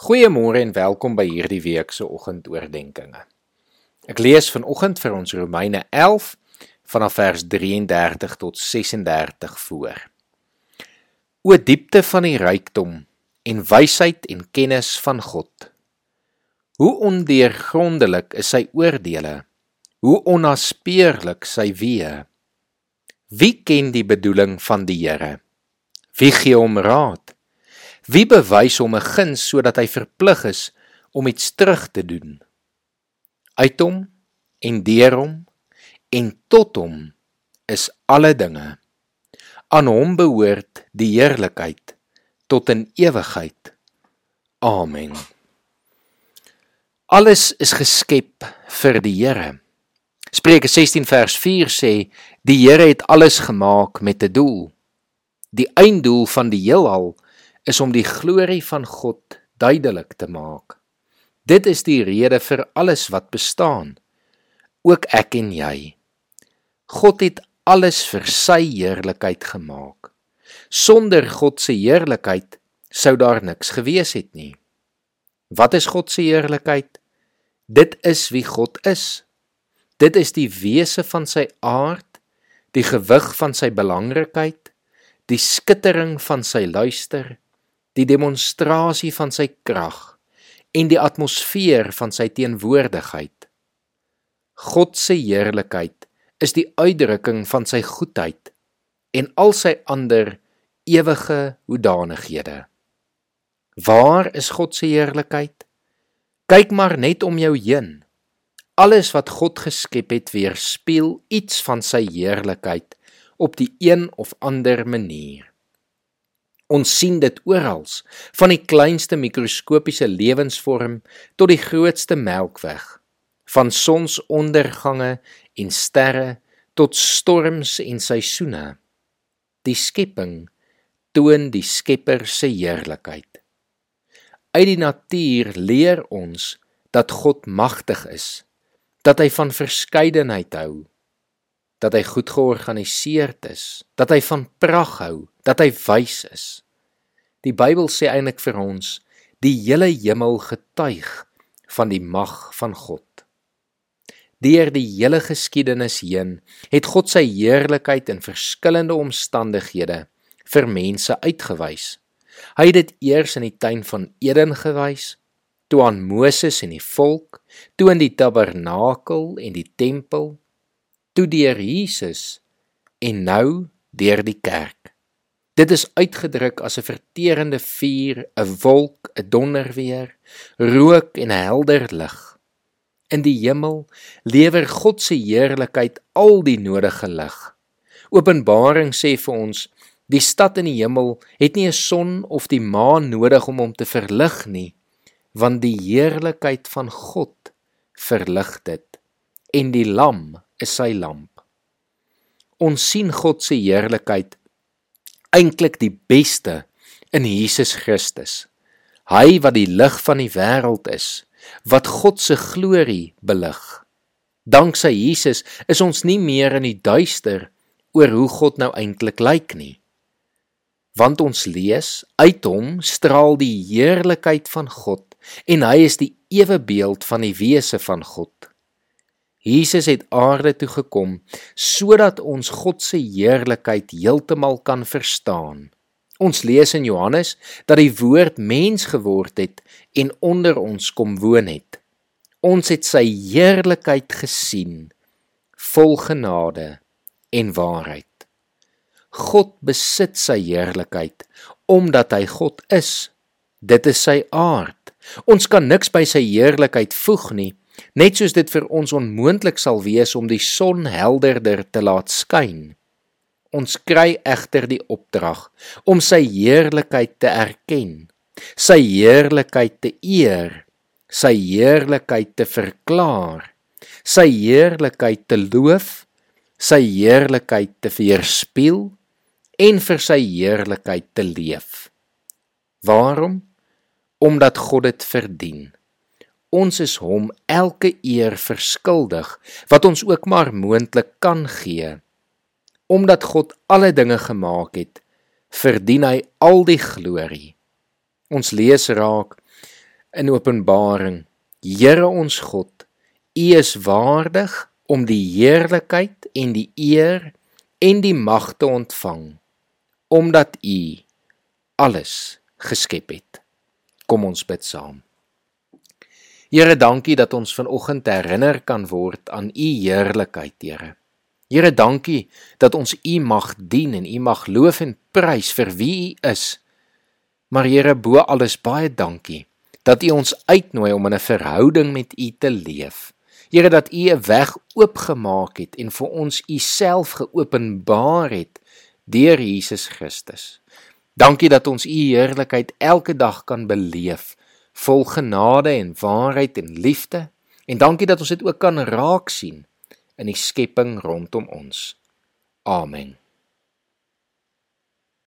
Goeiemôre en welkom by hierdie week se oggendoordenkings. Ek lees vanoggend vir ons Romeine 11 vanaf vers 33 tot 36 voor. O diepte van die rykdom en wysheid en kennis van God. Hoe ondeurgrondelik is sy oordeele? Hoe onnaspeurlik sy weë? Wie ken die bedoeling van die Here? Wie gee hom raad? Wie bewys hom 'n guns sodat hy verplig is om iets terug te doen? Uit hom en deur hom en tot hom is alle dinge. Aan hom behoort die heerlikheid tot in ewigheid. Amen. Alles is geskep vir die Here. Spreuke 16 vers 4 sê die Here het alles gemaak met 'n doel. Die einddoel van die heelal is om die glorie van God duidelik te maak. Dit is die rede vir alles wat bestaan, ook ek en jy. God het alles vir sy heerlikheid gemaak. Sonder God se heerlikheid sou daar niks gewees het nie. Wat is God se heerlikheid? Dit is wie God is. Dit is die wese van sy aard, die gewig van sy belangrikheid, die skittering van sy luister, die demonstrasie van sy krag en die atmosfeer van sy teenwoordigheid. God se heerlikheid is die uitdrukking van sy goedheid en al sy ander ewige hoedanighede. Waar is God se heerlikheid? Kyk maar net om jou heen. Alles wat God geskep het, weerspieël iets van sy heerlikheid op die een of ander manier. Ons sien dit oral, van die kleinste mikroskopiese lewensvorm tot die grootste melkweg, van sonsondergange en sterre tot storms en seisoene. Die skepping toon die Skepper se heerlikheid. Uit die natuur leer ons dat God magtig is, dat hy van verskeidenheid hou, dat hy goed georganiseerd is, dat hy van pragt hou, dat hy wys is. Die Bybel sê eintlik vir ons, die hele hemel getuig van die mag van God. Deur die hele geskiedenis heen het God sy heerlikheid in verskillende omstandighede vir mense uitgewys. Hy het dit eers in die tuin van Eden gewys, toe aan Moses en die volk, toe in die tabernakel en die tempel, toe deur Jesus en nou deur die kerk. Dit is uitgedruk as 'n verterende vuur, 'n wolk, 'n donderweer, rook en 'n helder lig. In die hemel lewer God se heerlikheid al die nodige lig. Openbaring sê vir ons, die stad in die hemel het nie 'n son of die maan nodig om hom te verlig nie, want die heerlikheid van God verlig dit en die lam is sy lamp. Ons sien God se heerlikheid eintlik die beste in Jesus Christus. Hy wat die lig van die wêreld is, wat God se glorie belig. Danksy Jesus is ons nie meer in die duister oor hoe God nou eintlik lyk nie. Want ons lees uit hom straal die heerlikheid van God en hy is die ewe beeld van die wese van God. Jesus het aarde toe gekom sodat ons God se heerlikheid heeltemal kan verstaan. Ons lees in Johannes dat die woord mens geword het en onder ons kom woon het. Ons het sy heerlikheid gesien, vol genade en waarheid. God besit sy heerlikheid omdat hy God is. Dit is sy aard. Ons kan niks by sy heerlikheid voeg nie net soos dit vir ons onmoontlik sal wees om die son helderder te laat skyn. Ons kry egter die opdrag om sy heerlikheid te erken, sy heerlikheid te eer, sy heerlikheid te verklaar, sy heerlikheid te loof, sy heerlikheid te weerspieël en vir sy heerlikheid te leef. Waarom? Omdat God dit verdien ons is hom elke eer verskuldig wat ons ook maar moontlik kan gee. Omdat God alle dinge gemaak het, verdien hy al die glorie. Ons lees raak in Openbaring: Here ons God, U is waardig om die heerlikheid en die eer en die mag te ontvang omdat U alles geskep het. Kom ons bid saam. Here, dankie dat ons vanoggend herinner kan word aan U heerlikheid, Here. Here, dankie dat ons U mag dien en U mag loof en prys vir wie U is. Maar Here, bo alles baie dankie dat U ons uitnooi om in 'n verhouding met U te leef. Here, dat U 'n weg oopgemaak het en vir ons U self geopenbaar het deur Jesus Christus. Dankie dat ons U heerlikheid elke dag kan beleef vol genade en waarheid en liefde en dankie dat ons dit ook kan raak sien in die skepping rondom ons. Amen.